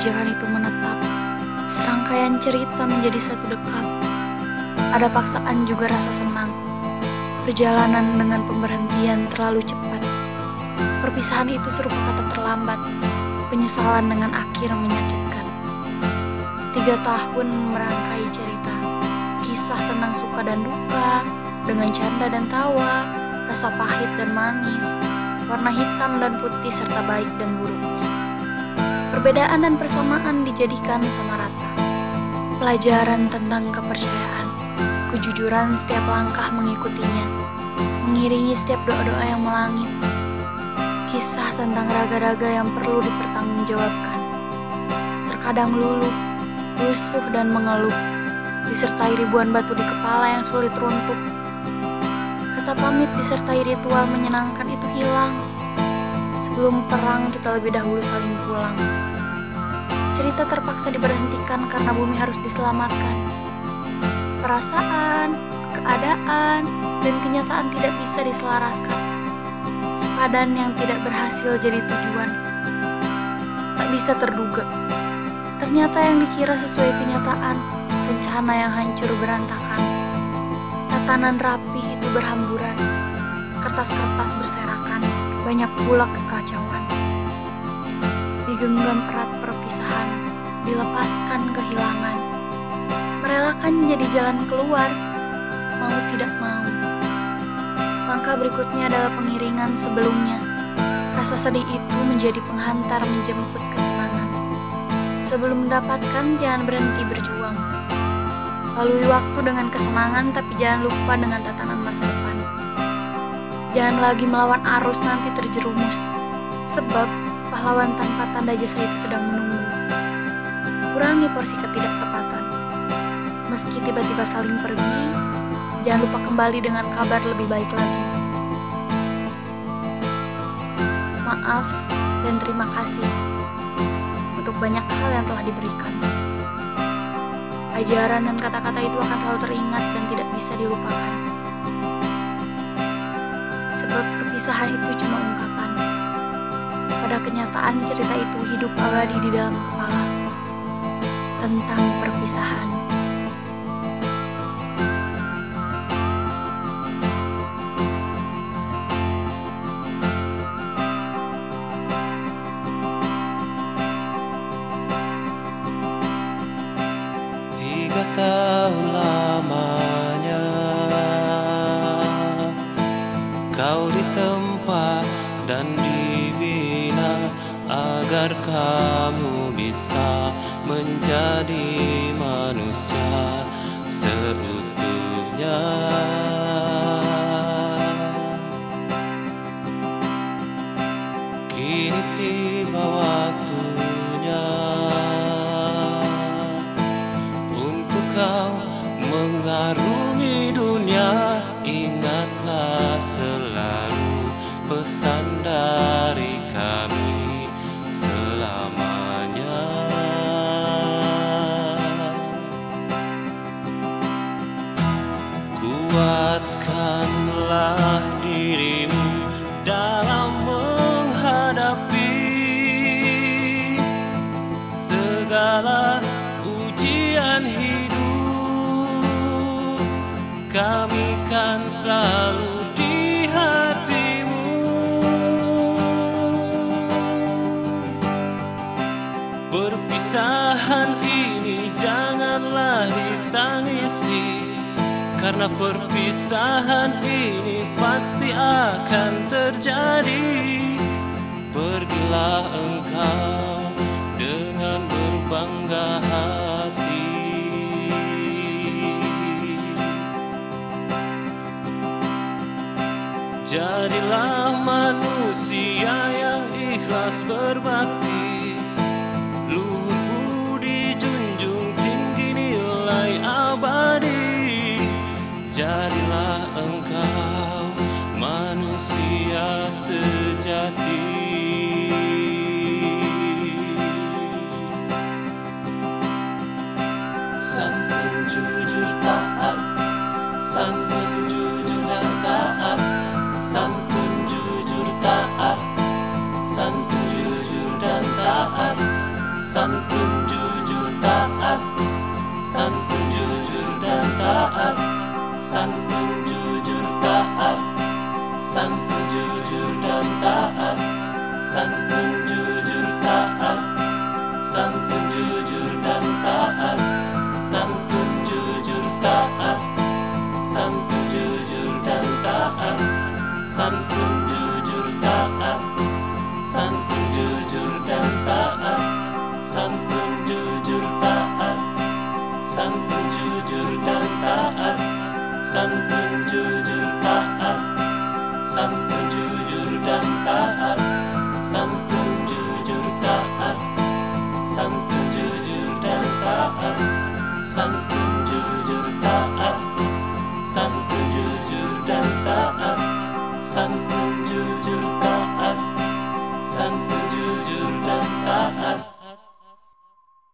pijakan itu menetap, serangkaian cerita menjadi satu dekat. Ada paksaan juga rasa senang. Perjalanan dengan pemberhentian terlalu cepat. Perpisahan itu serupa kata terlambat, penyesalan dengan akhir menyakitkan. Tiga tahun merangkai cerita, kisah tentang suka dan duka, dengan canda dan tawa, rasa pahit dan manis, warna hitam dan putih serta baik dan buruknya. Perbedaan dan persamaan dijadikan sama rata. Pelajaran tentang kepercayaan, kejujuran setiap langkah mengikutinya, mengiringi setiap doa-doa yang melangit. Kisah tentang raga-raga yang perlu dipertanggungjawabkan. Terkadang luluh, lusuh dan mengeluh, disertai ribuan batu di kepala yang sulit runtuh. Kata pamit disertai ritual menyenangkan itu hilang. Sebelum perang kita lebih dahulu saling pulang. Cerita terpaksa diberhentikan karena bumi harus diselamatkan. Perasaan, keadaan, dan kenyataan tidak bisa diselaraskan. Sepadan yang tidak berhasil jadi tujuan. Tak bisa terduga. Ternyata yang dikira sesuai kenyataan, rencana yang hancur berantakan. Tatanan rapi itu berhamburan. Kertas-kertas berserakan, banyak pula kekacauan. Digenggam erat perpisahan, dilepaskan kehilangan. Merelakan jadi jalan keluar, mau tidak mau. Langkah berikutnya adalah pengiringan sebelumnya. Rasa sedih itu menjadi penghantar menjemput kesenangan. Sebelum mendapatkan, jangan berhenti berjuang. Lalui waktu dengan kesenangan, tapi jangan lupa dengan tatanan masa depan. Jangan lagi melawan arus nanti terjerumus. Sebab pahlawan tanpa tanda jasa itu sedang menunggu. Kurangi porsi ketidaktepatan. Meski tiba-tiba saling pergi, jangan lupa kembali dengan kabar lebih baik lagi. Maaf dan terima kasih untuk banyak hal yang telah diberikan. Ajaran dan kata-kata itu akan selalu teringat dan tidak bisa dilupakan. Sebab perpisahan itu cuma ungkapan. Pada kenyataan cerita itu hidup abadi di dalam kepala. Tentang perpisahan. Tiga tahun lamanya Kau ditempa dan dibina Agar kamu bisa menjadi manusia seutuhnya Kini tiba waktunya Untuk kau mengarungi dunia. Ingatlah selalu pesan dari Kuatkanlah dirimu dalam menghadapi segala ujian hidup. Kami kan selalu di hatimu. Perpisahan karena perpisahan ini pasti akan terjadi. Pergilah engkau dengan berbangga hati. Jadilah manusia yang ikhlas berbakti jujur taat santun jujur dan taat santun jujur taat santun jujur dan taat santun